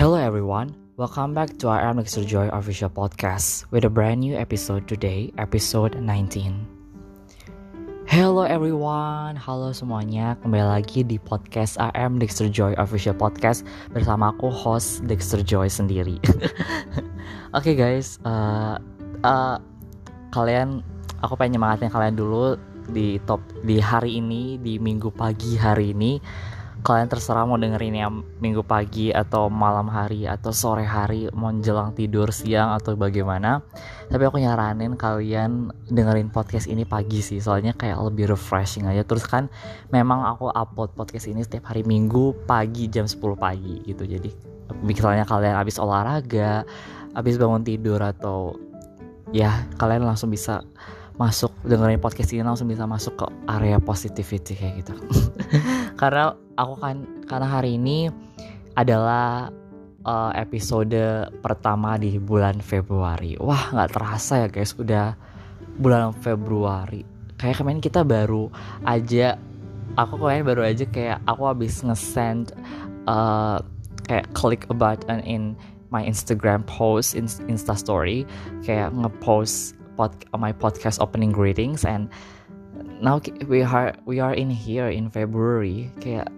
Hello everyone, welcome back to our Mixer Joy official podcast with a brand new episode today, episode 19. Hello everyone, halo semuanya, kembali lagi di podcast AM Dexter Joy official podcast bersama aku host Dexter Joy sendiri. Oke okay guys, uh, uh, kalian, aku pengen nyemangatin kalian dulu di top di hari ini di minggu pagi hari ini kalian terserah mau dengerin yang minggu pagi atau malam hari atau sore hari mau jelang tidur siang atau bagaimana. Tapi aku nyaranin kalian dengerin podcast ini pagi sih soalnya kayak lebih refreshing aja. Terus kan memang aku upload podcast ini setiap hari minggu pagi jam 10 pagi gitu. Jadi misalnya kalian habis olahraga habis bangun tidur atau ya kalian langsung bisa masuk dengerin podcast ini langsung bisa masuk ke area positivity kayak gitu. Karena aku kan karena hari ini adalah uh, episode pertama di bulan Februari. Wah nggak terasa ya guys udah bulan Februari. Kayak kemarin kita baru aja aku kemarin baru aja kayak aku habis ngesend uh, kayak click a button in my Instagram post in Insta story kayak ngepost pod, my podcast opening greetings and now we are we are in here in February. Kayak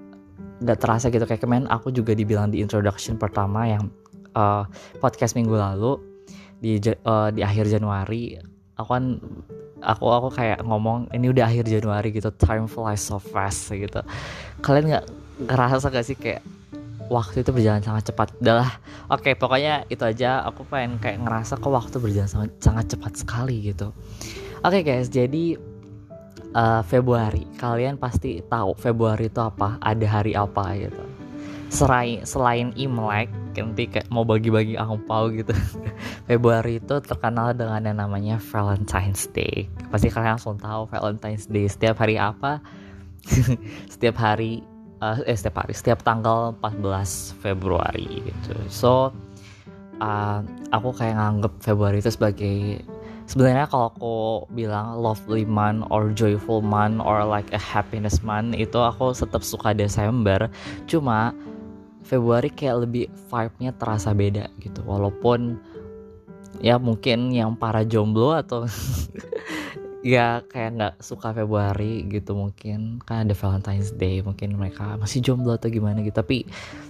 nggak terasa gitu kayak kemarin aku juga dibilang di introduction pertama yang uh, podcast minggu lalu di uh, di akhir Januari. Aku kan aku aku kayak ngomong ini udah akhir Januari gitu time flies so fast gitu. Kalian nggak ngerasa gak sih kayak waktu itu berjalan sangat cepat. Adalah oke okay, pokoknya itu aja. Aku pengen kayak ngerasa kok waktu berjalan sangat sangat cepat sekali gitu. Oke okay, guys. Jadi uh, Februari. Kalian pasti tahu Februari itu apa ada hari apa gitu. Selain selain Imlek nanti kayak mau bagi-bagi angpau gitu. Februari itu terkenal dengan yang namanya Valentine's Day. Pasti kalian langsung tahu Valentine's Day. Setiap hari apa? Setiap hari uh, eh setiap hari setiap tanggal 14 Februari gitu. So uh, aku kayak nganggep Februari itu sebagai sebenarnya kalau aku bilang lovely month or joyful month or like a happiness month itu aku tetap suka Desember. Cuma Februari kayak lebih vibe-nya terasa beda gitu. Walaupun ya mungkin yang para jomblo atau ya kayak nggak suka Februari gitu mungkin. Kan ada Valentine's Day mungkin mereka masih jomblo atau gimana gitu. Tapi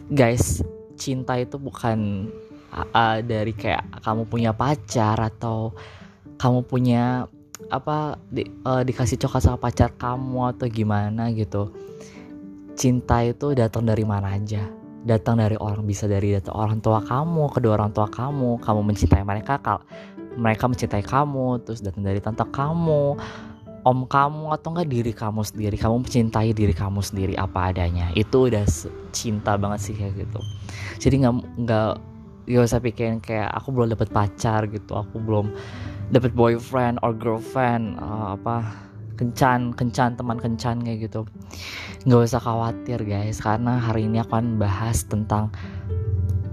guys cinta itu bukan uh, dari kayak kamu punya pacar atau kamu punya apa di, uh, dikasih coklat sama pacar kamu atau gimana gitu. Cinta itu datang dari mana aja. Datang dari orang bisa dari datang orang tua kamu kedua orang tua kamu. Kamu mencintai mereka kal mereka mencintai kamu terus datang dari tante kamu om kamu atau enggak diri kamu sendiri. Kamu mencintai diri kamu sendiri apa adanya. Itu udah cinta banget sih kayak gitu. Jadi nggak nggak gak usah pikirin kayak aku belum dapat pacar gitu aku belum dapat boyfriend or girlfriend uh, apa kencan kencan teman kencan kayak gitu. Nggak usah khawatir guys. Karena hari ini aku akan bahas tentang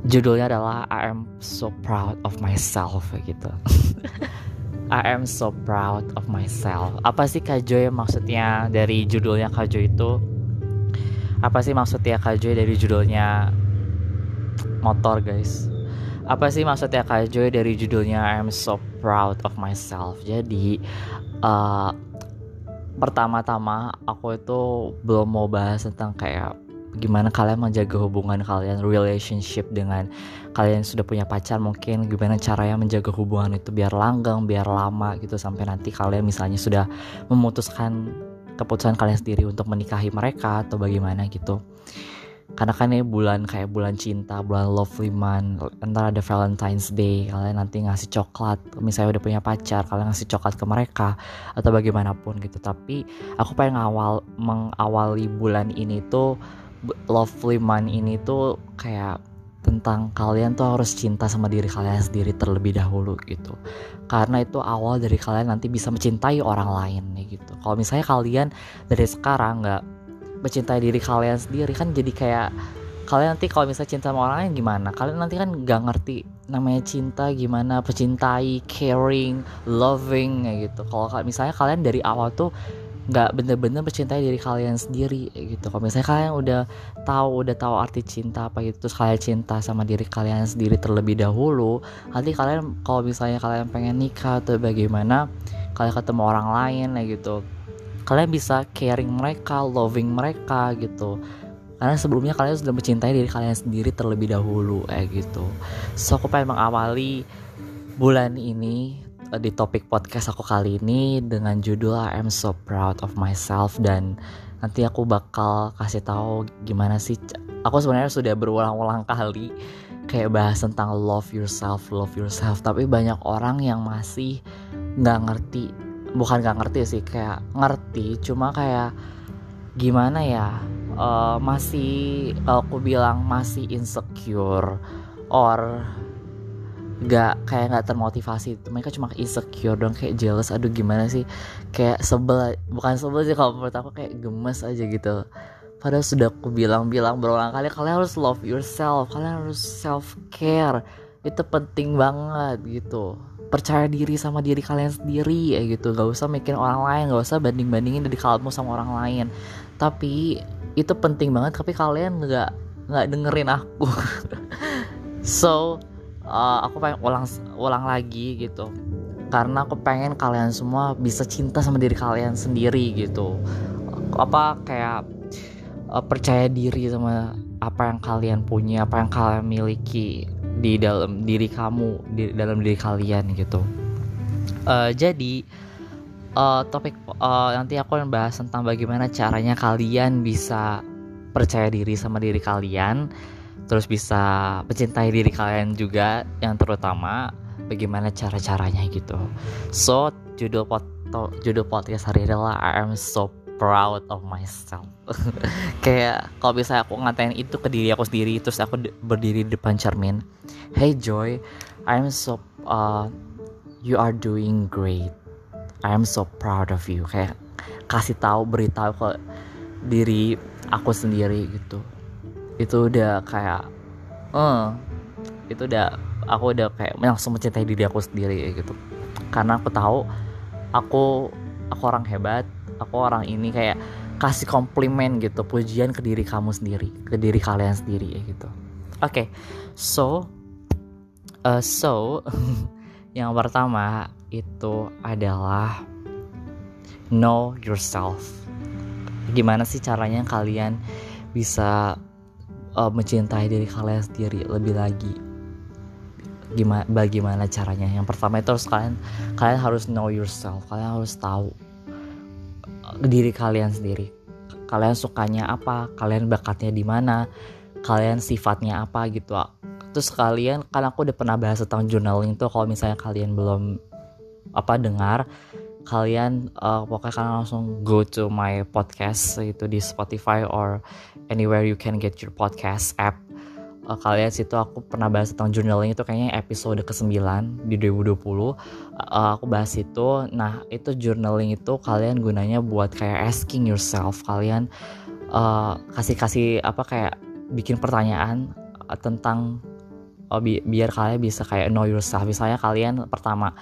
judulnya adalah I am so proud of myself gitu. I am so proud of myself. Apa sih Kak Joy maksudnya dari judulnya Kak Joy itu? Apa sih maksudnya Kak Joy dari judulnya motor guys? Apa sih maksudnya Kak Joy dari judulnya I am so proud of myself? Jadi uh, pertama-tama aku itu belum mau bahas tentang kayak gimana kalian menjaga hubungan kalian relationship dengan kalian sudah punya pacar mungkin gimana caranya menjaga hubungan itu biar langgeng biar lama gitu sampai nanti kalian misalnya sudah memutuskan keputusan kalian sendiri untuk menikahi mereka atau bagaimana gitu. Karena kan ini bulan kayak bulan cinta bulan lovely month ntar ada Valentine's Day kalian nanti ngasih coklat misalnya udah punya pacar kalian ngasih coklat ke mereka atau bagaimanapun gitu. Tapi aku pengen awal mengawali bulan ini tuh lovely man ini tuh kayak tentang kalian tuh harus cinta sama diri kalian sendiri terlebih dahulu gitu. Karena itu awal dari kalian nanti bisa mencintai orang lain nih gitu. Kalau misalnya kalian dari sekarang nggak mencintai diri kalian sendiri kan jadi kayak kalian nanti kalau misalnya cinta sama orang lain gimana? Kalian nanti kan nggak ngerti namanya cinta gimana pecintai caring loving kayak gitu. Kalau misalnya kalian dari awal tuh nggak bener-bener mencintai diri kalian sendiri gitu. Kalau misalnya kalian udah tahu udah tahu arti cinta apa gitu terus kalian cinta sama diri kalian sendiri terlebih dahulu nanti kalian kalau misalnya kalian pengen nikah atau bagaimana kalian ketemu orang lain ya gitu kalian bisa caring mereka loving mereka gitu. Karena sebelumnya kalian sudah mencintai diri kalian sendiri terlebih dahulu kayak gitu. So aku pengen mengawali bulan ini di topik podcast aku kali ini dengan judul I am so proud of myself dan nanti aku bakal kasih tahu gimana sih aku sebenarnya sudah berulang-ulang kali kayak bahas tentang love yourself love yourself tapi banyak orang yang masih nggak ngerti bukan nggak ngerti sih kayak ngerti cuma kayak gimana ya uh, masih aku bilang masih insecure or gak kayak nggak termotivasi. Mereka cuma insecure dong kayak jealous aduh gimana sih? Kayak sebel bukan sebel sih kalau menurut aku kayak gemes aja gitu. Padahal sudah aku bilang-bilang berulang kali kalian harus love yourself kalian harus self care itu penting banget gitu. Percaya diri sama diri kalian sendiri ya gitu. Gak usah mikirin orang lain gak usah banding bandingin dari kamu sama orang lain. Tapi itu penting banget tapi kalian nggak nggak dengerin aku. So uh, aku pengen ulang ulang lagi gitu. Karena aku pengen kalian semua bisa cinta sama diri kalian sendiri gitu. Apa kayak uh, percaya diri sama apa yang kalian punya apa yang kalian miliki di dalam diri kamu di dalam diri kalian gitu. Uh, jadi uh, topik uh, nanti aku akan bahas tentang bagaimana caranya kalian bisa percaya diri sama diri kalian terus bisa mencintai diri kalian juga yang terutama bagaimana cara-caranya gitu. So judul pot judul podcast hari ini adalah I am so proud of myself. Kayak kalau bisa aku ngatain itu ke diri aku sendiri terus aku berdiri di depan cermin hey Joy I am so uh, you are doing great. I am so proud of you. Kayak kasih tahu beritahu ke diri aku sendiri gitu itu udah kayak eh itu udah aku udah kayak langsung mencintai diri aku sendiri gitu. Karena aku tahu aku aku orang hebat aku orang ini kayak kasih komplimen gitu. Pujian ke diri kamu sendiri ke diri kalian sendiri ya gitu. Oke okay, so uh, so yang pertama itu adalah know yourself. Gimana sih caranya kalian bisa uh, mencintai diri kalian sendiri lebih lagi. Gimana bagaimana caranya? Yang pertama itu harus kalian kalian harus know yourself. Kalian harus tahu uh, diri kalian sendiri. Kalian sukanya apa? Kalian bakatnya di mana? Kalian sifatnya apa gitu terus kalian kan aku udah pernah bahas tentang journaling tuh kalau misalnya kalian belum apa dengar kalian uh, pokoknya kalian langsung go to my podcast itu di Spotify or anywhere you can get your podcast app. Uh, kalian situ aku pernah bahas tentang journaling itu kayaknya episode ke-9 di 2020 uh, aku bahas itu. Nah itu journaling itu kalian gunanya buat kayak asking yourself. Kalian uh, kasih-kasih apa kayak bikin pertanyaan uh, tentang uh, bi biar kalian bisa kayak know yourself. Misalnya kalian pertama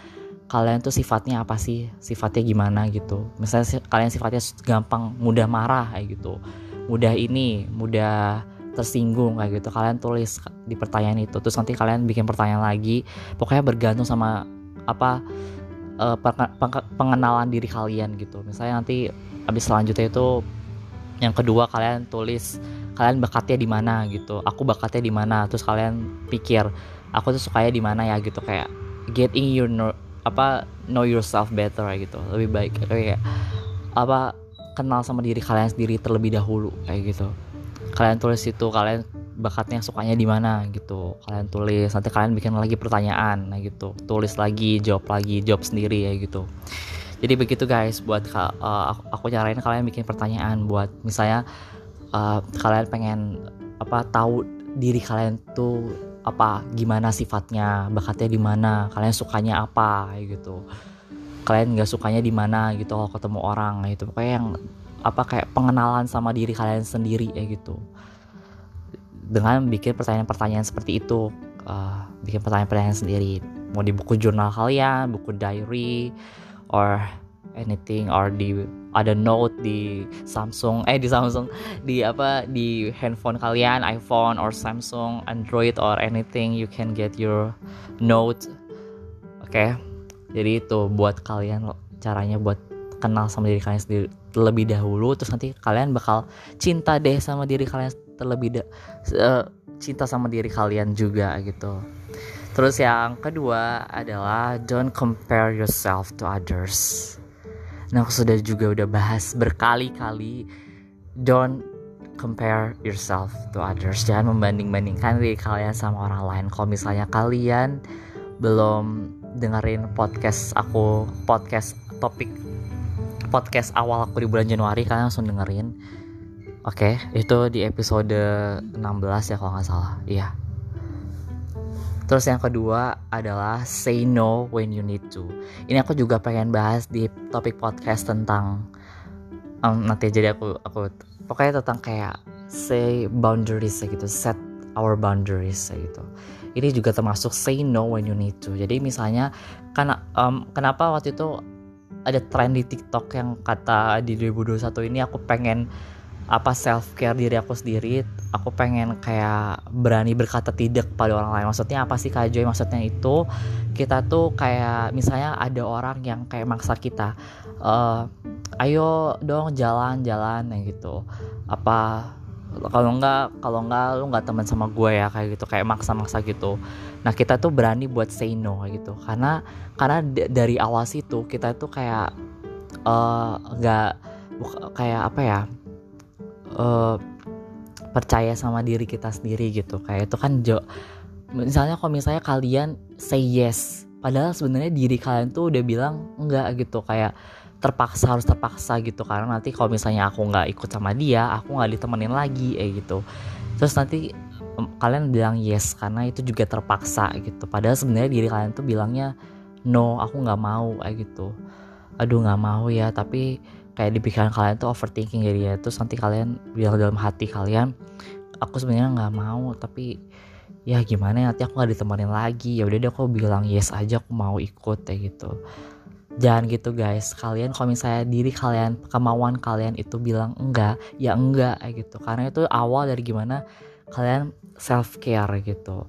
kalian tuh sifatnya apa sih? Sifatnya gimana gitu. Misalnya kalian sifatnya gampang mudah marah kayak gitu mudah ini mudah tersinggung kayak gitu. Kalian tulis di pertanyaan itu terus nanti kalian bikin pertanyaan lagi. Pokoknya bergantung sama apa uh, pengenalan diri kalian gitu. Misalnya nanti habis selanjutnya itu yang kedua kalian tulis kalian bakatnya di mana? gitu. Aku bakatnya di mana? Terus kalian pikir aku tuh sukanya di mana ya? gitu. Kayak getting your apa know yourself better gitu. Lebih baik kayak apa kenal sama diri kalian sendiri terlebih dahulu kayak gitu. Kalian tulis itu kalian bakatnya sukanya di mana gitu. Kalian tulis nanti kalian bikin lagi pertanyaan nah gitu. Tulis lagi jawab lagi jawab sendiri ya gitu. Jadi begitu guys buat uh, aku, nyarain kalian bikin pertanyaan buat misalnya uh, kalian pengen apa tahu diri kalian tuh apa gimana sifatnya bakatnya di mana kalian sukanya apa gitu kalian nggak sukanya di mana gitu kalau ketemu orang gitu. Pokoknya yang apa kayak pengenalan sama diri kalian sendiri ya gitu. Dengan bikin pertanyaan-pertanyaan seperti itu uh, bikin pertanyaan-pertanyaan sendiri. Mau di buku jurnal kalian buku diary or anything or di ada note di Samsung eh di Samsung di apa di handphone kalian iPhone or Samsung Android or anything you can get your note. Oke. okay? Jadi itu buat kalian caranya buat kenal sama diri kalian sendiri terlebih dahulu terus nanti kalian bakal cinta deh sama diri kalian terlebih da uh, cinta sama diri kalian juga gitu. Terus yang kedua adalah don't compare yourself to others. Nah aku sudah juga udah bahas berkali-kali Don't compare yourself to others. Jangan membanding-bandingkan diri kalian sama orang lain. Kalau misalnya kalian belum dengerin podcast aku Podcast topik podcast awal aku di bulan Januari Kalian langsung dengerin Oke, okay, itu di episode 16 ya kalau nggak salah Iya Terus yang kedua adalah say no when you need to. Ini aku juga pengen bahas di topik podcast tentang um, nanti jadi aku aku pokoknya tentang kayak say boundaries gitu, set our boundaries gitu. Ini juga termasuk say no when you need to. Jadi misalnya karena um, kenapa waktu itu ada tren di TikTok yang kata di 2021 ini aku pengen apa self care diri aku sendiri aku pengen kayak berani berkata tidak pada orang lain. Maksudnya apa sih Kak Joy? Maksudnya itu kita tuh kayak misalnya ada orang yang kayak maksa kita uh, ayo dong jalan-jalan gitu. Apa kalau enggak kalau enggak lu enggak teman sama gue ya kayak gitu kayak maksa-maksa gitu. Nah kita tuh berani buat say no gitu. Karena karena dari awal situ kita tuh kayak enggak uh, kayak apa ya uh, percaya sama diri kita sendiri gitu. Kayak itu kan jo misalnya kalau misalnya kalian say yes padahal sebenarnya diri kalian tuh udah bilang enggak gitu. Kayak terpaksa harus terpaksa gitu karena nanti kalau misalnya aku nggak ikut sama dia aku nggak ditemenin lagi eh gitu. Terus nanti kalian bilang yes karena itu juga terpaksa gitu. Padahal sebenarnya diri kalian tuh bilangnya no aku nggak mau kayak gitu. Aduh nggak mau ya tapi kayak di pikiran kalian tuh overthinking jadi ya terus nanti kalian bilang dalam hati kalian aku sebenarnya nggak mau tapi ya gimana ya nanti aku nggak ditemenin lagi. Ya udah deh aku bilang yes aja aku mau ikut kayak gitu jangan gitu guys. Kalian kalau misalnya diri kalian kemauan kalian itu bilang enggak ya enggak gitu. Karena itu awal dari gimana kalian self care gitu.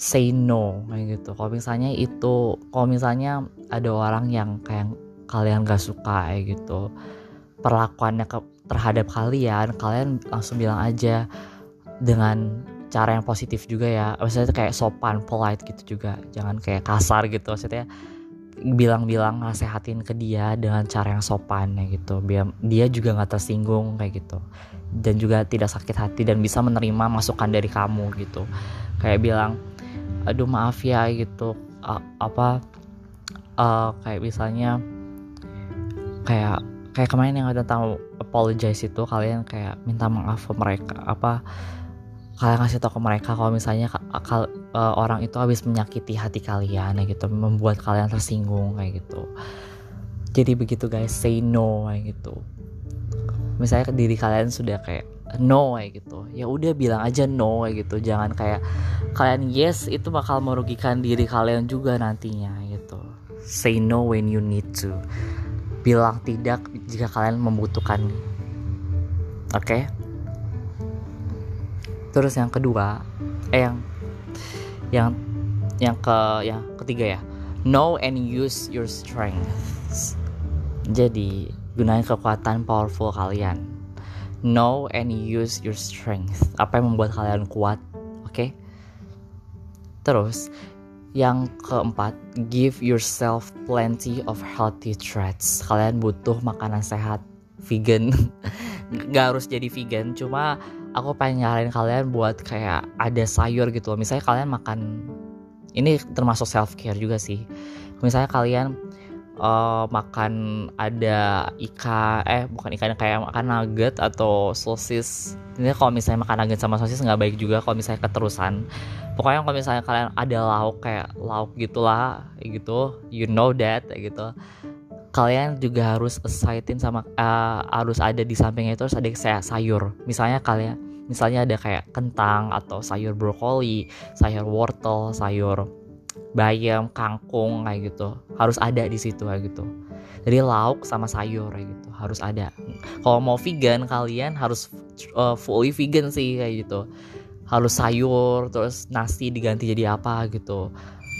Say no gitu. Kalau misalnya itu kalau misalnya ada orang yang kayak kalian gak suka kayak gitu. Perlakuannya ke, terhadap kalian kalian langsung bilang aja dengan cara yang positif juga ya. Maksudnya kayak sopan polite gitu juga. Jangan kayak kasar gitu maksudnya bilang-bilang nasehatin ke dia dengan cara yang sopan ya gitu. Biar dia juga nggak tersinggung kayak gitu. Dan juga tidak sakit hati dan bisa menerima masukan dari kamu gitu. Kayak bilang aduh maaf ya gitu. Uh, apa uh, kayak misalnya kayak kayak kemarin yang ada tahu apologize itu kalian kayak minta maaf ke mereka apa kalian kasih tau ke mereka kalau misalnya akal uh, orang itu habis menyakiti hati kalian ya gitu membuat kalian tersinggung kayak gitu jadi begitu guys say no kayak gitu misalnya diri kalian sudah kayak no kayak gitu ya udah bilang aja no kayak gitu jangan kayak kalian yes itu bakal merugikan diri kalian juga nantinya gitu say no when you need to bilang tidak jika kalian membutuhkan. Oke. Okay? Terus yang kedua, eh yang yang yang ke yang ketiga ya. Know and use your strengths. Jadi, gunakan kekuatan powerful kalian. Know and use your strength. Apa yang membuat kalian kuat, oke? Okay? Terus, yang keempat, give yourself plenty of healthy treats. Kalian butuh makanan sehat, vegan. Gak harus jadi vegan, cuma aku pengen nyaranin kalian buat kayak ada sayur gitu loh. Misalnya kalian makan, ini termasuk self care juga sih. Misalnya kalian uh, makan ada ikan, eh bukan ikan kayak makan nugget atau sosis. Ini kalau misalnya makan nugget sama sosis nggak baik juga kalau misalnya keterusan pokoknya kalau misalnya kalian ada lauk kayak lauk gitulah gitu you know that gitu kalian juga harus asidein sama uh, harus ada di sampingnya itu harus ada kayak sayur. Misalnya kalian misalnya ada kayak kentang atau sayur brokoli sayur wortel sayur bayam kangkung kayak gitu. Harus ada di situ kayak gitu. Jadi lauk sama sayur kayak gitu. Harus ada. Kalau mau vegan kalian harus uh, fully vegan sih kayak gitu. Harus sayur terus nasi diganti jadi apa gitu.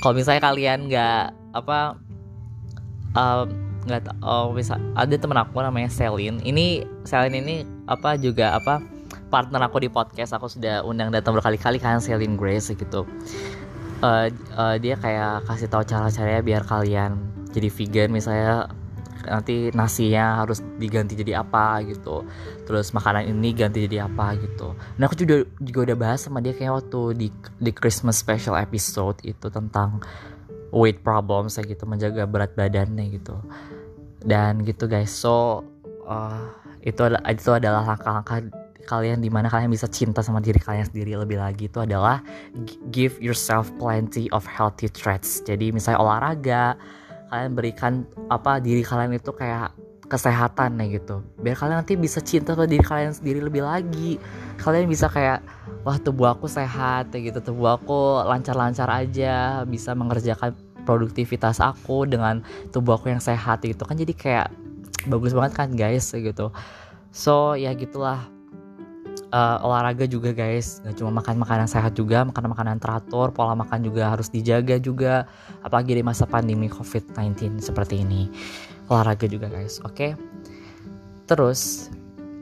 Kalau misalnya kalian nggak apa nggak oh bisa ada temen aku namanya Selin. Ini Selin ini apa juga apa partner aku di podcast. Aku sudah undang datang berkali-kali kan Selin Grace gitu. Uh, uh, dia kayak kasih tahu cara-caranya biar kalian jadi vegan. Misalnya nanti nasinya harus diganti jadi apa gitu. Terus makanan ini ganti jadi apa gitu. Nah aku juga juga udah bahas sama dia kayak waktu di di Christmas special episode itu tentang weight problems kayak gitu menjaga berat badannya gitu. Dan gitu guys. So uh, itu itu adalah langkah-langkah kalian di mana kalian bisa cinta sama diri kalian sendiri lebih lagi. Itu adalah give yourself plenty of healthy traits. Jadi misalnya olahraga kalian berikan apa diri kalian itu kayak kesehatan ya gitu. Biar kalian nanti bisa cinta sama diri kalian sendiri lebih lagi. Kalian bisa kayak wah tubuh aku sehat ya gitu. Tubuh aku lancar-lancar aja bisa mengerjakan produktivitas aku dengan tubuh aku yang sehat gitu. Kan jadi kayak bagus banget kan guys gitu. So ya gitulah. Uh, olahraga juga guys. Nggak cuma makan makanan sehat juga makan makanan teratur pola makan juga harus dijaga juga. Apalagi di masa pandemi covid-19 seperti ini olahraga juga guys. Oke? Okay? terus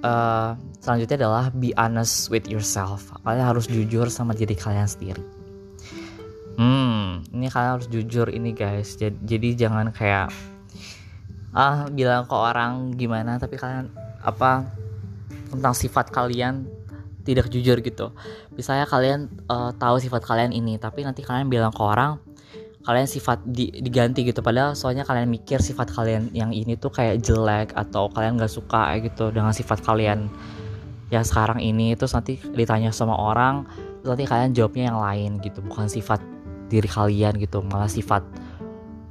uh, selanjutnya adalah be honest with yourself. Kalian harus jujur sama diri kalian sendiri. Hmm ini kalian harus jujur ini guys. Jadi, jadi jangan kayak ah bilang ke orang gimana tapi kalian apa tentang sifat kalian tidak jujur gitu. Misalnya kalian uh, tahu sifat kalian ini tapi nanti kalian bilang ke orang kalian sifat di, diganti gitu padahal soalnya kalian mikir sifat kalian yang ini tuh kayak jelek atau kalian gak suka gitu dengan sifat kalian yang sekarang ini terus nanti ditanya sama orang terus nanti kalian jawabnya yang lain gitu bukan sifat diri kalian gitu malah sifat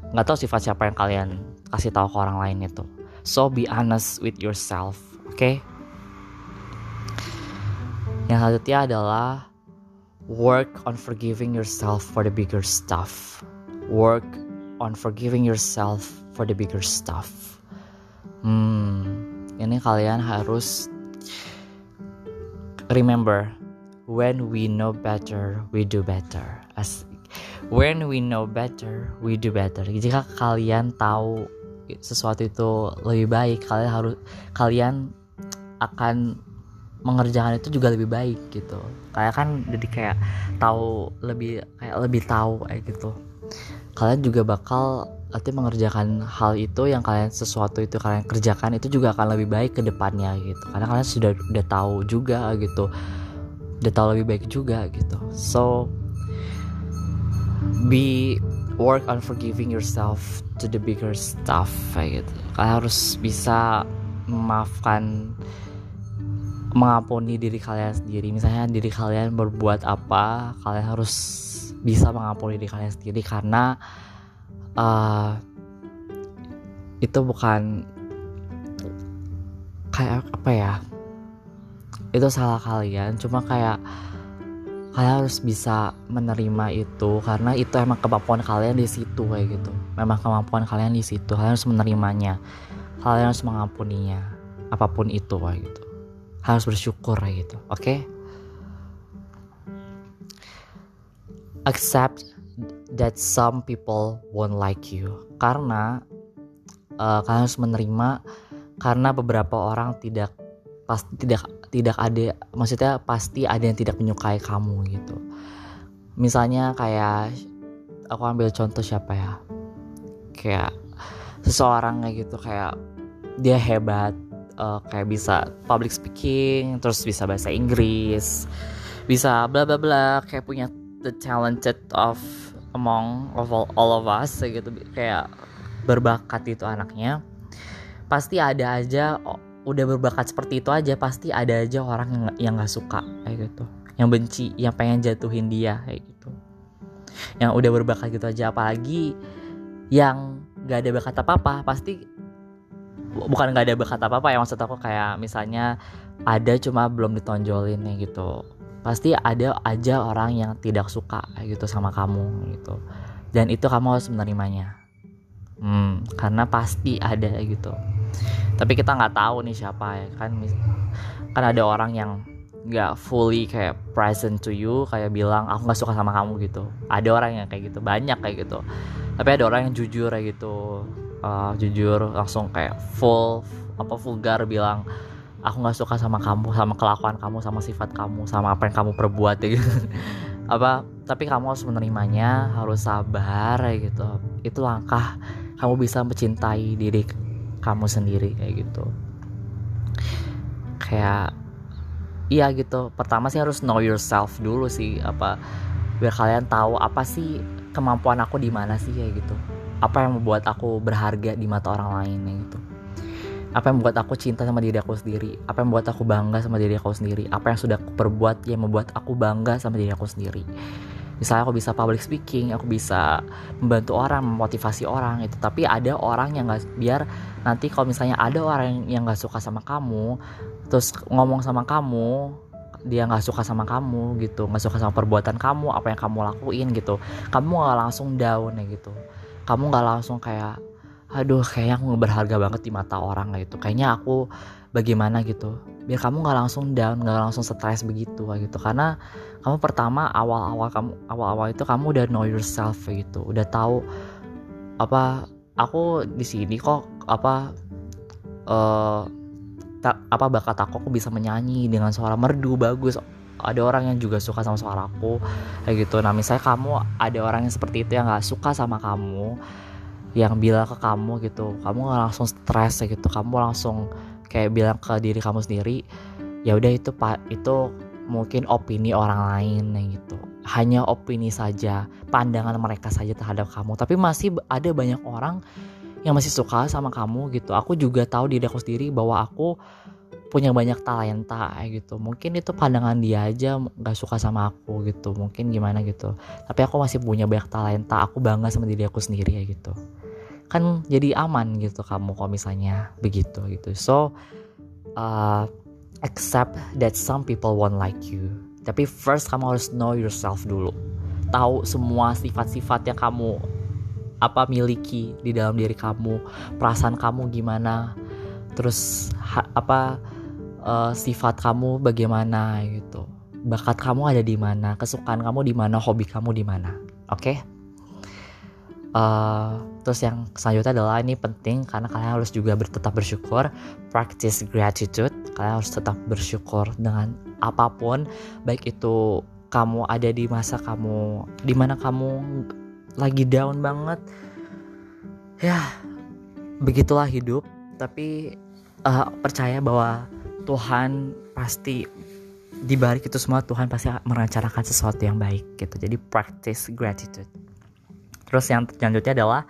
nggak tahu sifat siapa yang kalian kasih tahu ke orang lain itu so be honest with yourself oke okay? Yang selanjutnya adalah work on forgiving yourself for the bigger stuff. Work on forgiving yourself for the bigger stuff. Hmm, ini kalian harus remember when we know better, we do better. As when we know better, we do better. Jika kalian tahu sesuatu itu lebih baik, kalian harus kalian akan mengerjakan itu juga lebih baik gitu kayak kan jadi kayak tahu lebih kayak lebih tahu kayak gitu kalian juga bakal nanti mengerjakan hal itu yang kalian sesuatu itu kalian kerjakan itu juga akan lebih baik ke depannya gitu. Karena kalian sudah udah tahu juga gitu. Udah tahu lebih baik juga gitu. So be work on forgiving yourself to the bigger stuff gitu. Kalian harus bisa memaafkan mengampuni diri kalian sendiri. Misalnya diri kalian berbuat apa kalian harus bisa mengampuni diri kalian sendiri karena uh, itu bukan kayak apa ya itu salah kalian. Cuma kayak kalian harus bisa menerima itu karena itu emang kemampuan kalian di situ kayak gitu. Memang kemampuan kalian di situ kalian harus menerimanya. Kalian harus mengampuninya apa pun itu kayak gitu. Harus bersyukur gitu oke? okay? Accept that some people won't like you. Karena uh, kalian harus menerima karena beberapa orang tidak pasti tidak tidak ada maksudnya pasti ada yang tidak menyukai kamu gitu. Misalnya kayak aku ambil contoh siapa ya? Kayak seseorang kayak gitu kayak dia hebat uh, kayak bisa public speaking terus bisa bahasa Inggris bisa bla bla bla kayak punya the talented of among of all, all of us gitu. Kayak berbakat itu anaknya. Pasti ada aja udah berbakat seperti itu aja pasti ada aja orang yang yang nggak suka kayak gitu. Yang benci yang pengen jatuhin dia kayak gitu. Yang udah berbakat gitu aja apalagi yang nggak ada bakat apa apa pasti bukan nggak ada bakat apa apa ya maksud aku kayak misalnya ada cuma belum ditonjolin nih gitu pasti ada aja orang yang tidak suka gitu sama kamu gitu. Dan itu kamu harus menerimanya. Hmm, karena pasti ada gitu. Tapi kita nggak tahu nih siapa ya kan kan ada orang yang nggak fully kayak present to you kayak bilang aku nggak suka sama kamu gitu. Ada orang yang kayak gitu banyak kayak gitu. Tapi ada orang yang jujur kayak gitu. Uh, jujur langsung kayak full apa vulgar bilang aku nggak suka sama kamu sama kelakuan kamu sama sifat kamu sama apa yang kamu perbuat ya gitu. Apa tapi kamu harus menerimanya harus sabar kayak gitu. Itu langkah kamu bisa mencintai diri kamu sendiri kayak gitu. Kayak iya gitu. Pertama sih harus know yourself dulu sih apa biar kalian tahu apa sih kemampuan aku di mana sih kayak gitu. Apa yang membuat aku berharga di mata orang lain ya gitu apa yang membuat aku cinta sama diri aku sendiri? Apa yang membuat aku bangga sama diri aku sendiri? Apa yang sudah aku perbuat yang membuat aku bangga sama diri aku sendiri? Misalnya aku bisa public speaking aku bisa membantu orang memotivasi orang itu tapi ada orang yang nggak biar nanti kalau misalnya ada orang yang nggak suka sama kamu terus ngomong sama kamu dia nggak suka sama kamu gitu nggak suka sama perbuatan kamu apa yang kamu lakuin gitu. Kamu nggak langsung down ya gitu. Kamu nggak langsung kayak aduh kayaknya aku berharga banget di mata orang gitu kayaknya aku bagaimana gitu biar kamu nggak langsung down nggak langsung stres begitu gitu. Karena kamu pertama awal-awal kamu awal-awal itu kamu udah know yourself gitu. Udah tahu apa aku di sini kok apa uh, apa bakat aku aku bisa menyanyi dengan suara merdu bagus. Ada orang yang juga suka sama suaraku kayak gitu. Nah misalnya kamu ada orang yang seperti itu yang nggak suka sama kamu yang bilang ke kamu gitu kamu nggak langsung stres gitu kamu langsung kayak bilang ke diri kamu sendiri ya udah itu pak itu mungkin opini orang lain gitu. Hanya opini saja pandangan mereka saja terhadap kamu. Tapi masih ada banyak orang yang masih suka sama kamu gitu. Aku juga tahu diri aku sendiri bahwa aku punya banyak talenta gitu. Mungkin itu pandangan dia aja nggak suka sama aku gitu. Mungkin gimana gitu. Tapi aku masih punya banyak talenta. Aku bangga sama diri aku sendiri ya gitu kan jadi aman gitu kamu kalau misalnya begitu gitu. So uh, accept that some people won't like you. Tapi first kamu harus know yourself dulu. Tahu semua sifat-sifat yang kamu apa miliki di dalam diri kamu perasaan kamu gimana terus ha, apa uh, sifat kamu bagaimana gitu. Bakat kamu ada di mana kesukaan kamu di mana hobi kamu di mana. Oke? okay? Eh, terus yang selanjutnya adalah ini penting karena kalian harus juga tetap bersyukur practice gratitude. Kalian harus tetap bersyukur dengan apa pun baik itu kamu ada di masa kamu di mana kamu lagi down banget. Ya begitulah hidup. Tapi uh, percaya bahwa Tuhan pasti di balik itu semua Tuhan pasti merencanakan sesuatu yang baik gitu. Jadi practice gratitude terus yang selanjutnya adalah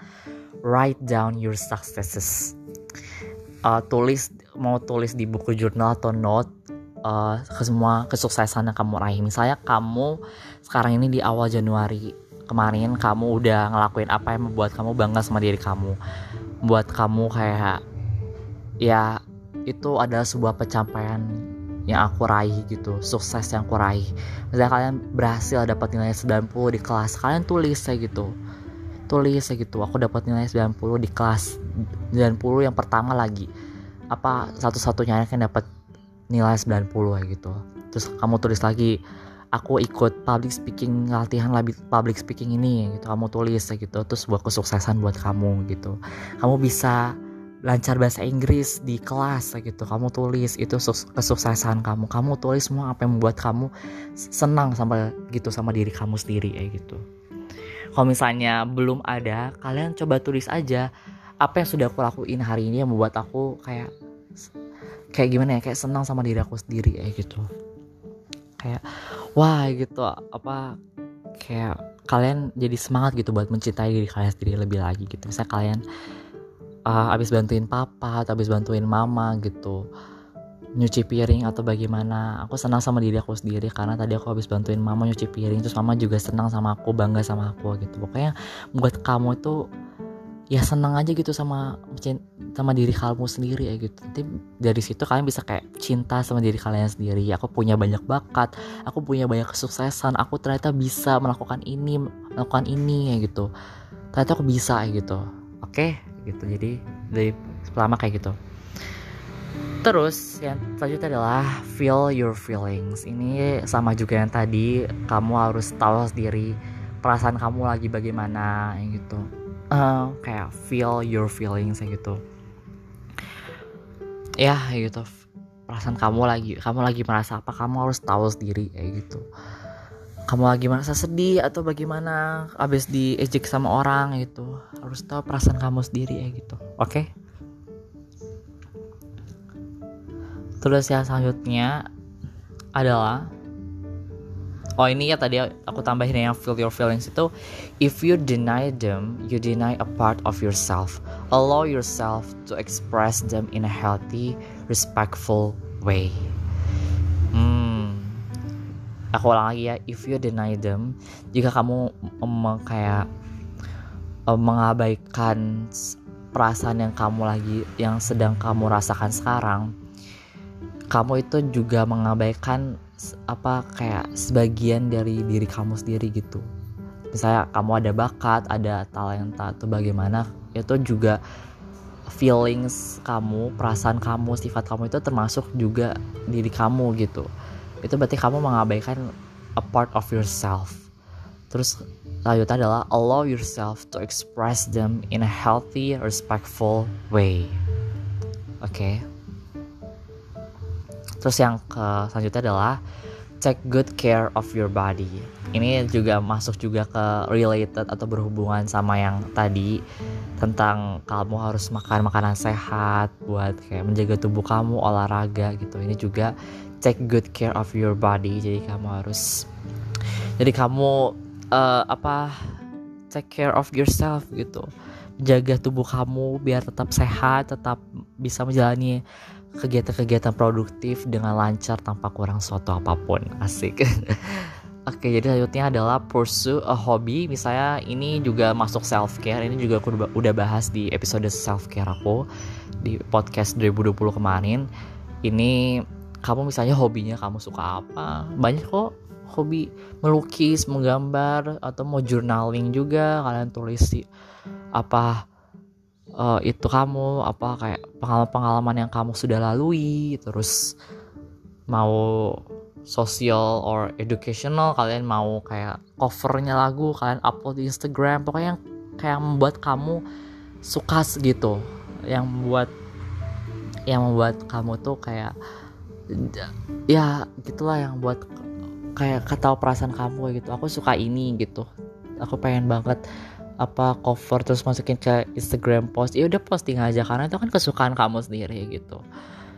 write down your successes. Uh, tulis mau tulis di buku jurnal atau note uh, ke semua kesuksesan yang kamu raih. Misalnya kamu sekarang ini di awal Januari kemarin kamu udah ngelakuin apa yang membuat kamu bangga sama diri kamu. Buat kamu kayak ya itu adalah sebuah pencapaian yang aku raih gitu sukses yang aku raih. Misalnya kalian berhasil dapat nilai 90 di kelas kalian tulis kayak gitu tulis gitu. Aku dapat nilai 90 di kelas 90 yang pertama lagi. Apa satu-satunya yang dapat nilai 90 kayak gitu. Terus kamu tulis lagi aku ikut public speaking latihan public speaking ini gitu. Kamu tulis gitu terus buat kesuksesan buat kamu gitu. Kamu bisa lancar bahasa Inggris di kelas gitu. Kamu tulis itu kesuksesan kamu. Kamu tulis semua apa yang membuat kamu senang sama gitu sama diri kamu sendiri kayak gitu kalau misalnya belum ada kalian coba tulis aja apa yang sudah aku lakuin hari ini yang membuat aku kayak kayak gimana ya kayak senang sama diri aku sendiri kayak gitu. Kayak wah gitu apa kayak kalian jadi semangat gitu buat mencintai diri kalian sendiri lebih lagi gitu. Misalnya kalian uh, abis bantuin papa atau abis bantuin mama gitu nyuci piring atau bagaimana. Aku senang sama diri aku sendiri karena tadi aku habis bantuin mama nyuci piring terus mama juga senang sama aku bangga sama aku gitu. Pokoknya buat kamu itu ya senang aja gitu sama sama diri kamu sendiri ya gitu. Nanti dari situ kalian bisa kayak cinta sama diri kalian sendiri. Aku punya banyak bakat aku punya banyak kesuksesan aku ternyata bisa melakukan ini melakukan ini ya gitu. Ternyata aku bisa ya gitu. Oke? Okay? gitu. Jadi dari pertama kayak gitu Terus yang selanjutnya adalah feel your feelings. Ini sama juga yang tadi, kamu harus tahu sendiri perasaan kamu lagi bagaimana gitu. Uh, kayak feel your feelings gitu. Ya gitu. Perasaan kamu lagi, kamu lagi merasa apa? Kamu harus tahu sendiri kayak gitu. Kamu lagi merasa sedih atau bagaimana? Abis diejek sama orang gitu. Harus tahu perasaan kamu sendiri ya gitu. Oke? Okay? Terus yang selanjutnya adalah Oh ini ya tadi aku tambahin yang feel your feelings itu. If you deny them, you deny a part of yourself. Allow yourself to express them in a healthy, respectful way. Hmm. Aku ulang lagi ya If you deny them Jika kamu um, kayak um, mengabaikan perasaan yang kamu lagi Yang sedang kamu rasakan sekarang kamu itu juga mengabaikan apa kayak sebagian dari diri kamu sendiri gitu. Misalnya kamu ada bakat ada talenta atau bagaimana itu juga feelings kamu perasaan kamu sifat kamu itu termasuk juga diri kamu gitu. Itu berarti kamu mengabaikan a part of yourself. Terus lanjutnya adalah allow yourself to express them in a healthy respectful way. Oke? okay? Terus yang ke selanjutnya adalah take good care of your body. Ini juga masuk juga ke related atau berhubungan sama yang tadi tentang kamu harus makan makanan sehat buat kayak menjaga tubuh kamu olahraga gitu. Ini juga take good care of your body. Jadi kamu harus jadi kamu uh, apa take care of yourself gitu. Jaga tubuh kamu biar tetap sehat, tetap bisa menjalani kegiatan-kegiatan produktif dengan lancar tanpa kurang suatu apa pun. Asik. Oke jadi selanjutnya adalah pursue a hobby. Misalnya ini juga masuk self care Ini juga aku udah bahas di episode self care aku Di podcast 2020 kemarin. Ini kamu misalnya hobinya kamu suka apa? Banyak kok hobi melukis, menggambar Atau mau journaling juga. Kalian tulis sih apa uh, itu kamu apa kayak pengalaman-pengalaman yang kamu sudah lalui terus mau social or educational kalian mau kayak covernya lagu kalian upload di Instagram pokoknya yang kayak membuat kamu suka gitu. Yang membuat yang membuat kamu tuh kayak ya gitulah yang buat kayak ketahu perasaan kamu gitu. Aku suka ini gitu. Aku pengen banget apa cover terus masukin ke Instagram post ya udah posting aja karena itu kan kesukaan kamu sendiri gitu.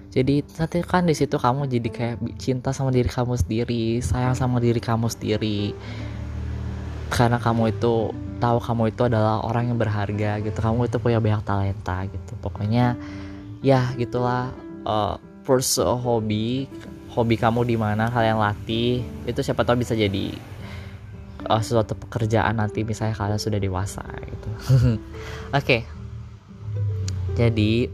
Jadi nanti kan di situ kamu jadi kayak cinta sama diri kamu sendiri sayang sama diri kamu sendiri. Karena kamu itu tahu kamu itu adalah orang yang berharga gitu. Kamu itu punya banyak talenta gitu. Pokoknya ya gitulah uh, hobi hobi kamu di mana kalian latih itu siapa tahu bisa jadi uh, sesuatu pekerjaan nanti misalnya kalian sudah dewasa gitu. Oke. okay. Jadi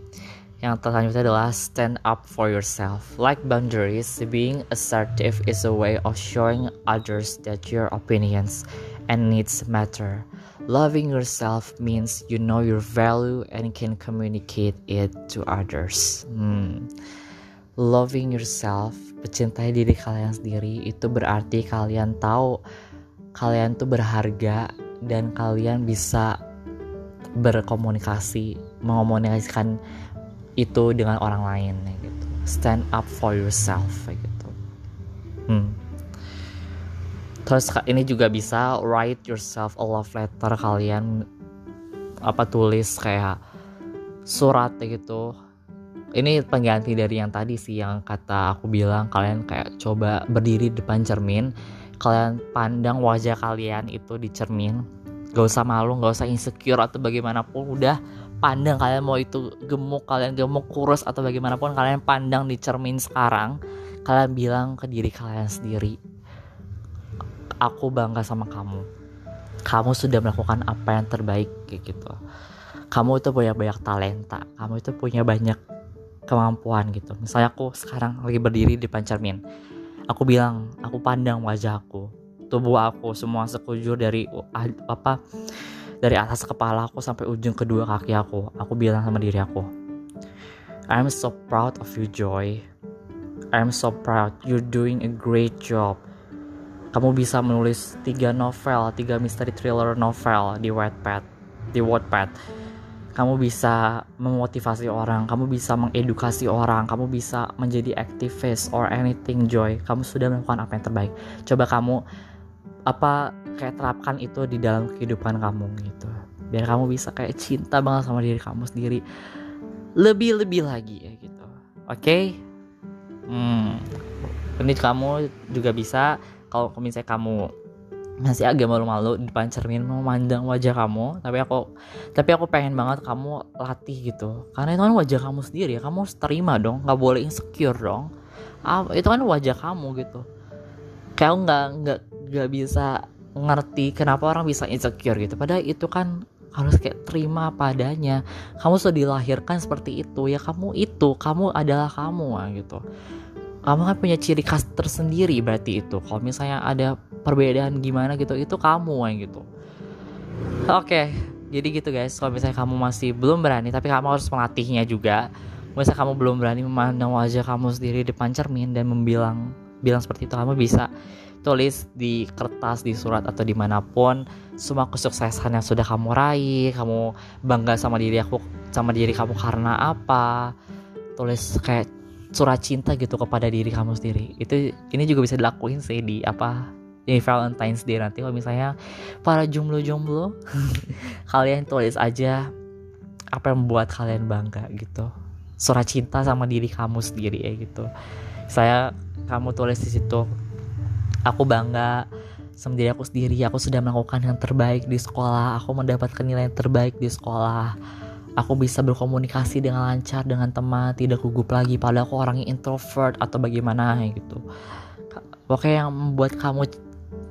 yang selanjutnya adalah stand up for yourself. Like boundaries, being assertive is a way of showing others that your opinions and needs matter. Loving yourself means you know your value and can communicate it to others. Hmm. Loving yourself, mencintai diri kalian sendiri itu berarti kalian tahu kalian tuh berharga dan kalian bisa berkomunikasi mengomunikasikan itu dengan orang lain ya gitu. Stand up for yourself ya gitu. Hmm. terus ini juga bisa write yourself a love letter kalian apa tulis kayak surat ya gitu. Ini pengganti dari yang tadi sih yang kata aku bilang kalian kayak coba berdiri depan cermin kalian pandang wajah kalian itu di cermin gak usah malu gak usah insecure atau bagaimanapun. Udah pandang kalian mau itu gemuk kalian gemuk kurus atau bagaimanapun kalian pandang di cermin sekarang kalian bilang ke diri kalian sendiri aku bangga sama kamu. Kamu sudah melakukan apa yang terbaik kayak gitu. Kamu itu punya banyak talenta kamu itu punya banyak kemampuan gitu. Misalnya aku sekarang lagi berdiri di depan cermin Aku bilang, aku pandang wajahku, tubuh aku semua sekujur dari apa dari atas kepala aku sampai ujung kedua kaki aku. Aku bilang sama diri aku I'm so proud of you Joy. I'm so proud. You're doing a great job. Kamu bisa menulis tiga novel, tiga mystery thriller novel di Wattpad, di Wattpad. Kamu bisa memotivasi orang, kamu bisa mengedukasi orang, kamu bisa menjadi aktivis or anything joy. Kamu sudah melakukan apa yang terbaik. Coba kamu apa kayak terapkan itu di dalam kehidupan kamu gitu. Biar kamu bisa kayak cinta banget sama diri kamu sendiri. Lebih-lebih lagi ya gitu. Oke? Okay? Hmm. Ini kamu juga bisa kalau misalnya kamu masih agak malu-malu di depan cermin memandang wajah kamu. Tapi aku tapi aku pengen banget kamu latih gitu. Karena itu kan wajah kamu sendiri ya kamu harus terima dong. Nggak boleh insecure dong. Ah, itu kan wajah kamu gitu. Kayak nggak nggak nggak bisa ngerti kenapa orang bisa insecure gitu. Padahal itu kan harus kayak terima padanya. Kamu sudah dilahirkan seperti itu ya kamu itu kamu adalah kamu gitu kamu kan punya ciri khas tersendiri berarti itu. Kalau misalnya ada perbedaan gimana gitu itu kamu yang gitu. Oke okay, jadi gitu guys. Kalau misalnya kamu masih belum berani tapi kamu harus melatihnya juga. Misalnya kamu belum berani memandang wajah kamu sendiri depan cermin dan membilang bilang seperti itu kamu bisa tulis di kertas di surat atau di mana pun semua kesuksesan yang sudah kamu raih kamu bangga sama diri aku sama diri kamu karena apa. Tulis kayak surat cinta gitu kepada diri kamu sendiri. Itu ini juga bisa dilakuin sih di apa di Valentine's Day nanti kalau misalnya para jomblo-jomblo kalian tulis aja apa yang membuat kalian bangga gitu. Surat cinta sama diri kamu sendiri ya gitu. Saya kamu tulis di situ aku bangga sama diri aku sendiri. Aku sudah melakukan yang terbaik di sekolah. Aku mendapatkan nilai yang terbaik di sekolah aku bisa berkomunikasi dengan lancar dengan teman tidak gugup lagi. Padahal aku orangnya introvert atau bagaimana gitu. Pokoknya yang membuat kamu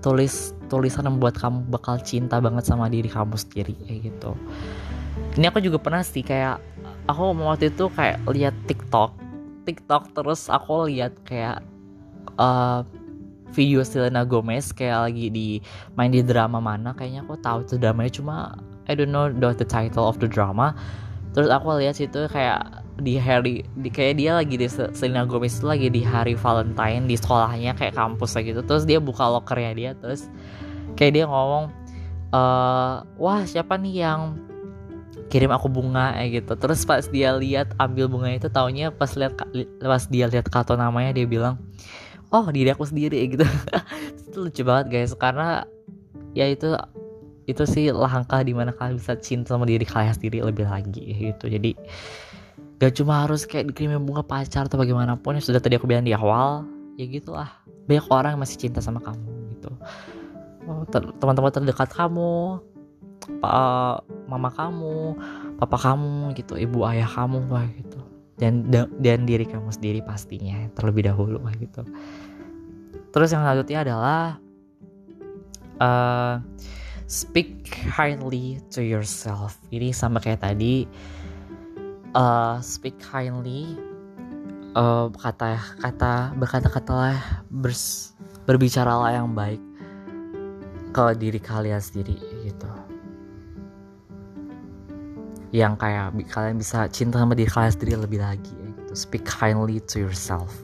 tulis tulisan yang membuat kamu bakal cinta banget sama diri kamu sendiri kayak gitu. Ini aku juga pernah sih kayak aku waktu itu kayak lihat TikTok. TikTok terus aku lihat kayak uh, video Selena Gomez kayak lagi di main di drama mana. Kayaknya aku tahu itu dramanya cuma I don't know the title of the drama. Terus aku lihat situ kayak di hari di kayak dia lagi di Selena Gomez lagi di hari Valentine di sekolahnya kayak kampus gitu. Terus dia buka lokernya dia terus kayak dia ngomong e, wah siapa nih yang kirim aku bunga? Kayak gitu. Terus pas dia lihat ambil bunga itu taunya pas lihat pas dia lihat kartu namanya dia bilang oh diri aku sendiri gitu. Itu lucu banget guys. Karena ya itu itu sih langkah di mana kalian bisa cinta sama diri kalian sendiri lebih lagi gitu. Jadi gak cuma harus kayak dikirim bunga pacar atau bagaimanapun yang sudah tadi aku bilang di awal ya gitulah. Banyak orang masih cinta sama kamu gitu. Oh, teman-teman terdekat kamu pa, mama kamu papa kamu gitu ibu ayah kamu wah gitu. Dan dan diri kamu sendiri pastinya terlebih dahulu wah gitu. Terus yang selanjutnya adalah uh, speak kindly to yourself. Ini sama kayak tadi uh, speak kindly uh, kata kata berkata katalah bers, berbicaralah yang baik ke diri kalian sendiri gitu. Yang kayak kalian bisa cinta sama diri kalian sendiri lebih lagi gitu. Speak kindly to yourself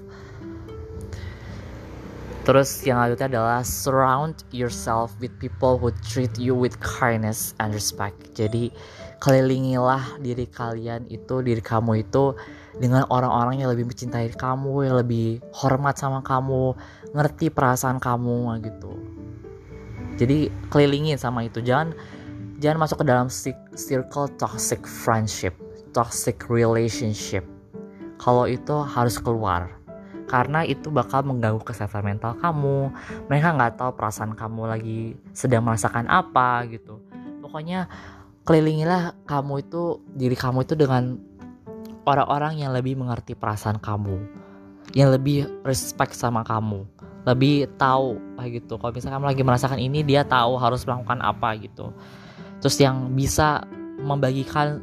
Terus yang lanjutnya adalah surround yourself with people who treat you with kindness and respect. Jadi kelilingilah diri kalian itu, diri kamu itu dengan orang-orang yang lebih mencintai kamu, yang lebih hormat sama kamu, ngerti perasaan kamu gitu. Jadi kelilingin sama itu. Jangan jangan masuk ke dalam circle toxic friendship, toxic relationship. Kalau itu harus keluar karena itu bakal mengganggu kesehatan mental kamu. Mereka nggak tahu perasaan kamu lagi sedang merasakan apa gitu. Pokoknya kelilingilah kamu itu diri kamu itu dengan orang-orang yang lebih mengerti perasaan kamu. Yang lebih respect sama kamu. Lebih tahu kayak gitu. Kalau misalnya kamu lagi merasakan ini dia tahu harus melakukan apa gitu. Terus yang bisa membagikan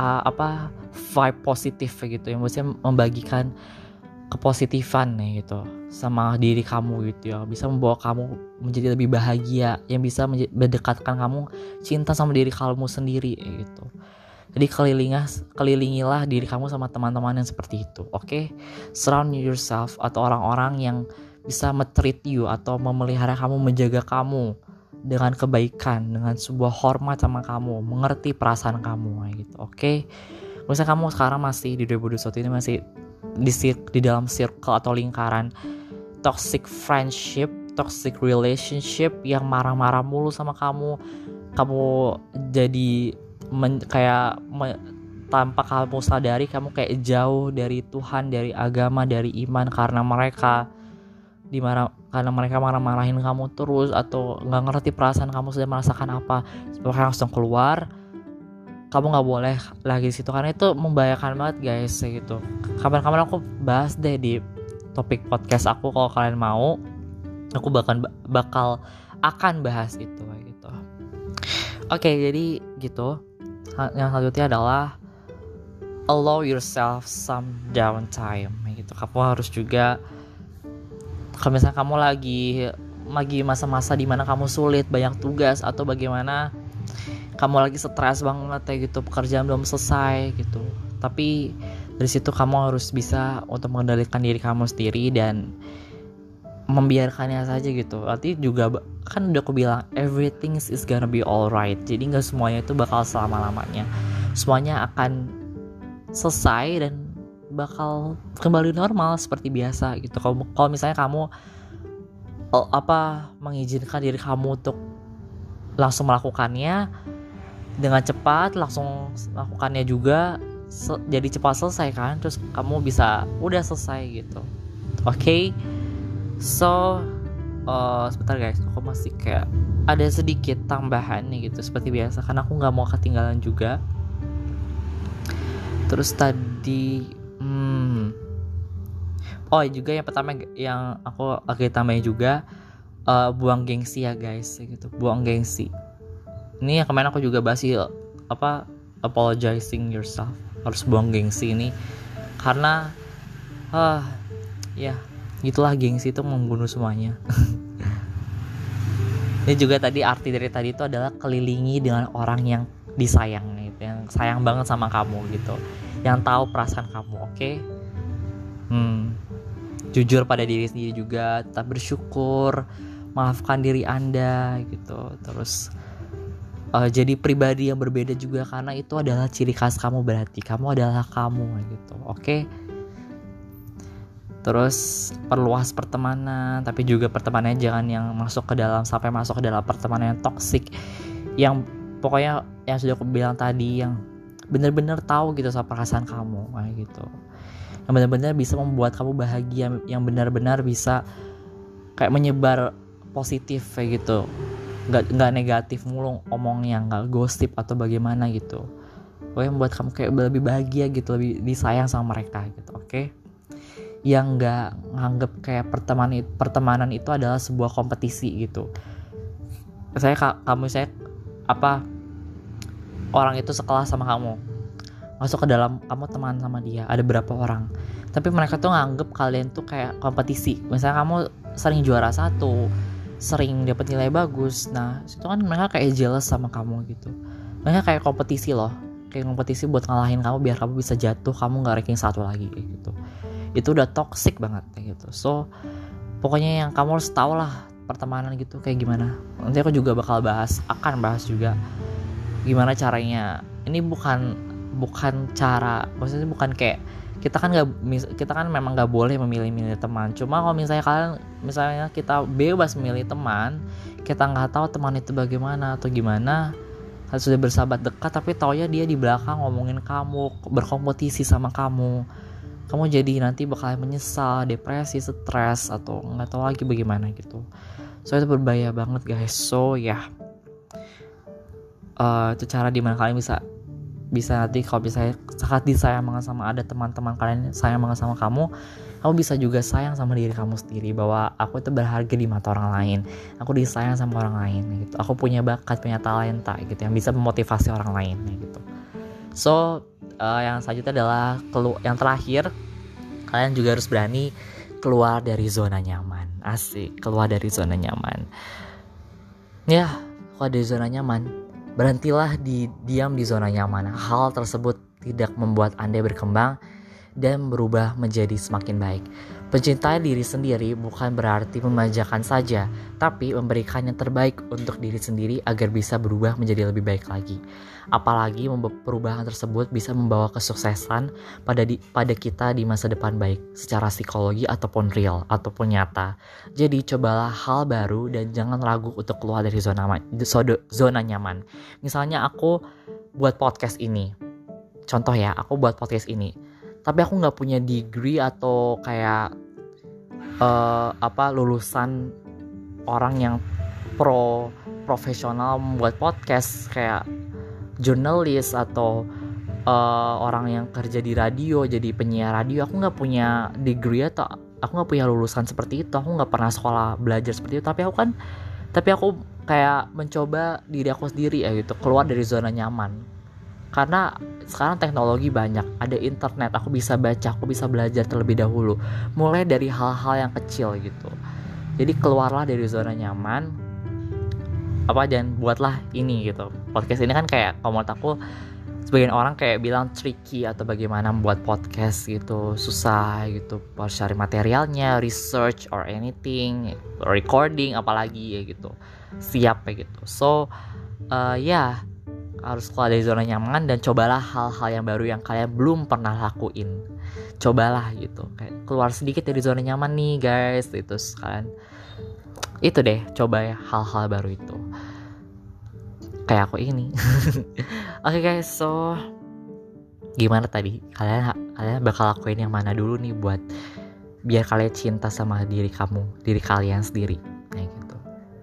uh, apa vibe positif gitu. Yang maksudnya membagikan kepositifan nih gitu sama diri kamu gitu ya bisa membawa kamu menjadi lebih bahagia yang bisa mendekatkan kamu cinta sama diri kamu sendiri gitu jadi kelilingilah kelilingilah diri kamu sama teman-teman yang seperti itu oke okay? surround yourself atau orang-orang yang bisa metreat you atau memelihara kamu menjaga kamu dengan kebaikan dengan sebuah hormat sama kamu mengerti perasaan kamu gitu oke okay? misalnya kamu sekarang masih di 2021 ini masih di di dalam circle atau lingkaran toxic friendship, toxic relationship yang marah-marah mulu sama kamu, kamu jadi men, kayak me, tanpa kamu sadari kamu kayak jauh dari Tuhan, dari agama, dari iman karena mereka dimarah karena mereka marah-marahin kamu terus atau nggak ngerti perasaan kamu sedang merasakan apa, mereka langsung keluar kamu nggak boleh lagi di situ karena itu membahayakan banget guys gitu. Kapan-kapan aku bahas deh di topik podcast aku kalau kalian mau. Aku bahkan bakal akan bahas itu gitu. Oke jadi gitu. Yang selanjutnya adalah allow yourself some downtime gitu. Kamu harus juga kalau misalnya kamu lagi lagi masa-masa di mana kamu sulit banyak tugas atau bagaimana kamu lagi stres banget ya gitu pekerjaan belum selesai gitu. Tapi dari situ kamu harus bisa untuk mengendalikan diri kamu sendiri dan membiarkannya saja gitu. Nanti juga kan udah aku bilang everything is gonna be alright. Jadi nggak semuanya itu bakal selama lamanya semuanya akan selesai dan bakal kembali normal seperti biasa gitu. Kalau kalau misalnya kamu oh, apa mengizinkan diri kamu untuk langsung melakukannya dengan cepat langsung lakukannya juga jadi cepat selesai kan terus kamu bisa udah selesai gitu. Oke? Okay? so uh, sebentar guys aku masih kayak ada sedikit tambahan nih gitu seperti biasa karena aku nggak mau ketinggalan juga. Terus tadi hmm, oh juga yang pertama yang aku lagi tambahin juga uh, buang gengsi ya guys gitu buang gengsi ini yang kemarin aku juga bahas apa apologizing yourself. Harus buang gengsi ini. Karena ah ya gitulah gengsi itu membunuh semuanya. Ini juga tadi arti dari tadi itu adalah kelilingi dengan orang yang disayang gitu yang sayang banget sama kamu gitu. Yang tahu perasaan kamu oke? Okay? hmm. Jujur pada diri sendiri juga tetap bersyukur maafkan diri anda gitu. Terus uh, jadi pribadi yang berbeda juga karena itu adalah ciri khas kamu berarti. Kamu adalah kamu gitu. Oke? Okay? terus perluas pertemanan tapi juga pertemanan jangan yang masuk ke dalam sampai masuk ke dalam pertemanan yang toksik yang pokoknya yang sudah aku bilang tadi yang benar-benar tahu gitu soal perasaan kamu kayak gitu. Yang benar-benar bisa membuat kamu bahagia yang benar-benar bisa kayak menyebar positif kayak gitu nggak nggak negatif mulu omongnya nggak gosip atau bagaimana gitu. Pokoknya membuat kamu kayak lebih bahagia gitu lebih disayang sama mereka gitu oke? Okay? yang nggak nganggep kayak pertemanan pertemanan itu adalah sebuah kompetisi gitu. Saya kamu saya apa orang itu sekelas sama kamu masuk ke dalam kamu teman sama dia ada berapa orang. Tapi mereka tuh nganggep kalian tuh kayak kompetisi. Misalnya kamu sering juara satu sering dapat nilai bagus. Nah itu kan mereka kayak jealous sama kamu gitu. Mereka kayak kompetisi loh. Kayak kompetisi buat ngalahin kamu biar kamu bisa jatuh kamu nggak ranking satu lagi gitu. Itu udah toxic banget kayak gitu. So pokoknya yang kamu harus tahu lah pertemanan gitu kayak gimana. Nanti aku juga bakal bahas akan bahas juga gimana caranya. Ini bukan bukan cara maksudnya bukan kayak kita kan nggak kita kan memang nggak boleh memilih-milih teman. Cuma kalau misalnya kalian misalnya kita bebas memilih teman kita nggak tahu teman itu bagaimana atau gimana sudah bersahabat dekat tapi taunya dia di belakang ngomongin kamu berkompetisi sama kamu. Kamu jadi nanti bakal menyesal depresi stres atau nggak tahu lagi bagaimana gitu. So itu berbahaya banget guys. So ya. Yeah. uh, itu cara di mana kalian bisa bisa nanti kalau bisa saat disayang banget sama ada teman-teman kalian sayang banget sama kamu kamu bisa juga sayang sama diri kamu sendiri bahwa aku itu berharga di mata orang lain. Aku disayang sama orang lain gitu. Aku punya bakat punya talenta gitu yang bisa memotivasi orang lain gitu. So uh, yang selanjutnya adalah yang terakhir kalian juga harus berani keluar dari zona nyaman. Asik keluar dari zona nyaman. Ya keluar dari zona nyaman berhentilah di diam di zona nyaman. Hal tersebut tidak membuat anda berkembang dan berubah menjadi semakin baik. Mencintai diri sendiri bukan berarti memanjakan saja, tapi memberikan yang terbaik untuk diri sendiri agar bisa berubah menjadi lebih baik lagi. Apalagi perubahan tersebut bisa membawa kesuksesan pada di, pada kita di masa depan baik secara psikologi ataupun real ataupun nyata. Jadi cobalah hal baru dan jangan ragu untuk keluar dari zona zona nyaman. Misalnya aku buat podcast ini. Contoh ya, aku buat podcast ini tapi aku nggak punya degree atau kayak uh, apa lulusan orang yang pro profesional membuat podcast. Kayak jurnalis atau uh, orang yang kerja di radio jadi penyiar radio. Aku nggak punya degree atau aku nggak punya lulusan seperti itu. Aku nggak pernah sekolah belajar seperti itu. Tapi aku kan tapi aku kayak mencoba diri aku sendiri ya gitu. Keluar dari zona nyaman karena sekarang teknologi banyak ada internet aku bisa baca aku bisa belajar terlebih dahulu. Mulai dari hal-hal yang kecil gitu. Jadi keluarlah dari zona nyaman. Apa dan buatlah ini gitu. Podcast ini kan kayak kalau menurut aku sebagian orang kayak bilang tricky atau bagaimana membuat podcast gitu. Susah gitu harus cari materialnya research or anything recording apalagi ya gitu. Siap ya gitu. So uh, ya yeah, harus keluar dari zona nyaman dan cobalah hal-hal yang baru yang kalian belum pernah lakuin. Cobalah gitu. Kayak keluar sedikit dari zona nyaman nih guys itu kan itu deh coba ya hal-hal baru itu. Kayak aku ini. Oke okay guys so gimana tadi? Kalian kalian bakal lakuin yang mana dulu nih buat biar kalian cinta sama diri kamu diri kalian sendiri. Kayak gitu.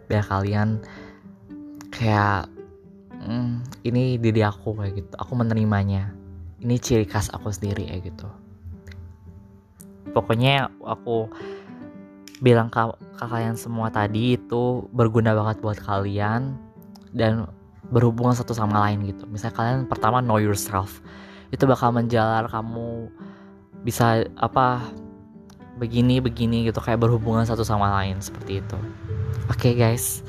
Biar kalian kayak hmm, ini diri aku kayak gitu. Aku menerimanya. Ini ciri khas aku sendiri kayak gitu. Pokoknya aku bilang ke, ke kalian semua tadi itu berguna banget buat kalian dan berhubungan satu sama lain gitu. Misalnya kalian pertama know yourself. Itu bakal menjalar kamu bisa apa begini begini gitu kayak berhubungan satu sama lain seperti itu. Oke okay, guys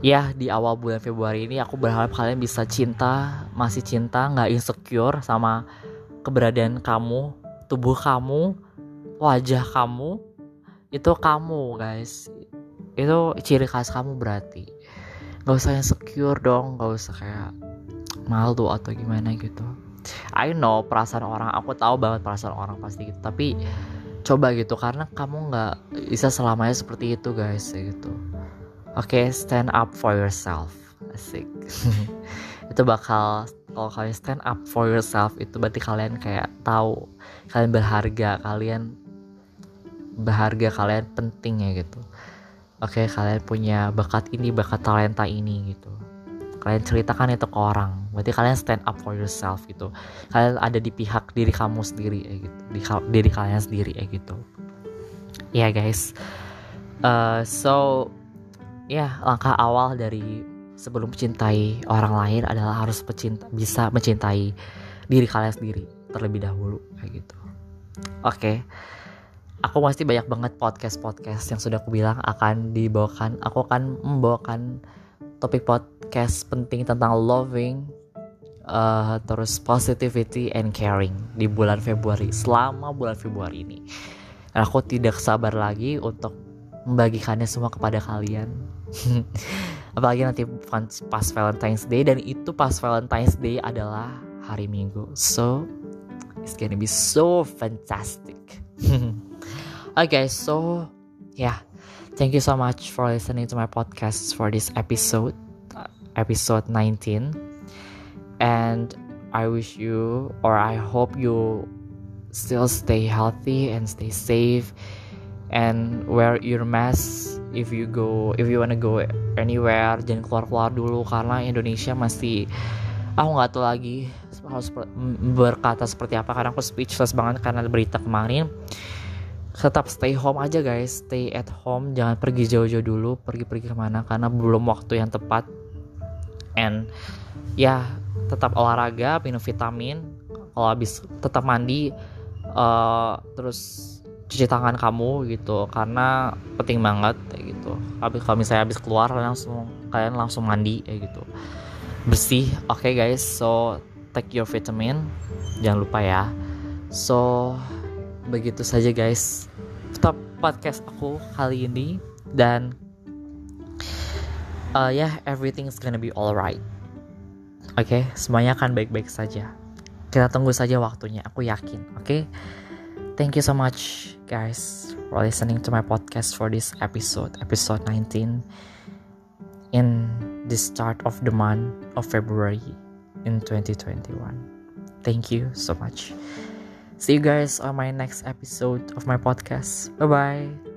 ya di awal bulan Februari ini aku berharap kalian bisa cinta masih cinta nggak insecure sama keberadaan kamu tubuh kamu wajah kamu. Itu kamu guys. Itu ciri khas kamu berarti. Nggak usah insecure dong nggak usah kayak malu atau gimana gitu. I know perasaan orang aku tahu banget perasaan orang pasti gitu. Tapi coba gitu karena kamu nggak bisa selamanya seperti itu guys gitu Oke, okay, stand up for yourself. Asik. itu bakal kalau kalian stand up for yourself itu berarti kalian kayak tahu kalian berharga, kalian berharga, kalian penting ya gitu. Oke, okay, kalian punya bakat ini, bakat talenta ini gitu. Kalian ceritakan itu ke orang. Berarti kalian stand up for yourself gitu. Kalian ada di pihak diri kamu sendiri ya gitu. Di diri kalian sendiri ya gitu. Ya yeah, guys. Uh, so ya langkah awal dari sebelum mencintai orang lain adalah harus mencinta, bisa mencintai diri kalian sendiri terlebih dahulu kayak gitu. Oke. Okay. Aku masih banyak banget podcast-podcast yang sudah aku bilang akan dibawakan. Aku akan membawakan topik podcast penting tentang loving, uh, terus positivity and caring di bulan Februari selama bulan Februari ini. Dan aku tidak sabar lagi untuk membagikannya semua kepada kalian apalagi nanti pas Valentine's Day dan itu pas Valentine's Day adalah hari Minggu. So it's gonna be so fantastic. Okay so yeah. Thank you so much for listening to my podcast for this episode episode 19 and I wish you or I hope you still stay healthy and stay safe and wear your mask if you go if you wanna go anywhere jangan keluar keluar dulu karena Indonesia masih aku nggak tahu lagi harus berkata seperti apa karena aku speechless banget karena berita kemarin. Tetap stay home aja guys. Stay at home jangan pergi jauh-jauh dulu pergi-pergi ke mana karena belum waktu yang tepat. And ya tetap olahraga minum vitamin. Kalau habis tetap mandi uh, terus cuci tangan kamu gitu karena penting banget kayak gitu. Habis kalau misalnya habis keluar langsung kalian langsung mandi kayak gitu. Bersih oke okay, guys so take your vitamin jangan lupa ya. So begitu saja guys stop podcast aku kali ini dan uh, ya yeah, everything's gonna be alright. Oke okay? semuanya akan baik-baik saja. Kita tunggu saja waktunya aku yakin oke? Okay? Thank you so much, guys, for listening to my podcast for this episode, episode 19, in the start of the month of February in 2021. Thank you so much. See you guys on my next episode of my podcast. Bye bye.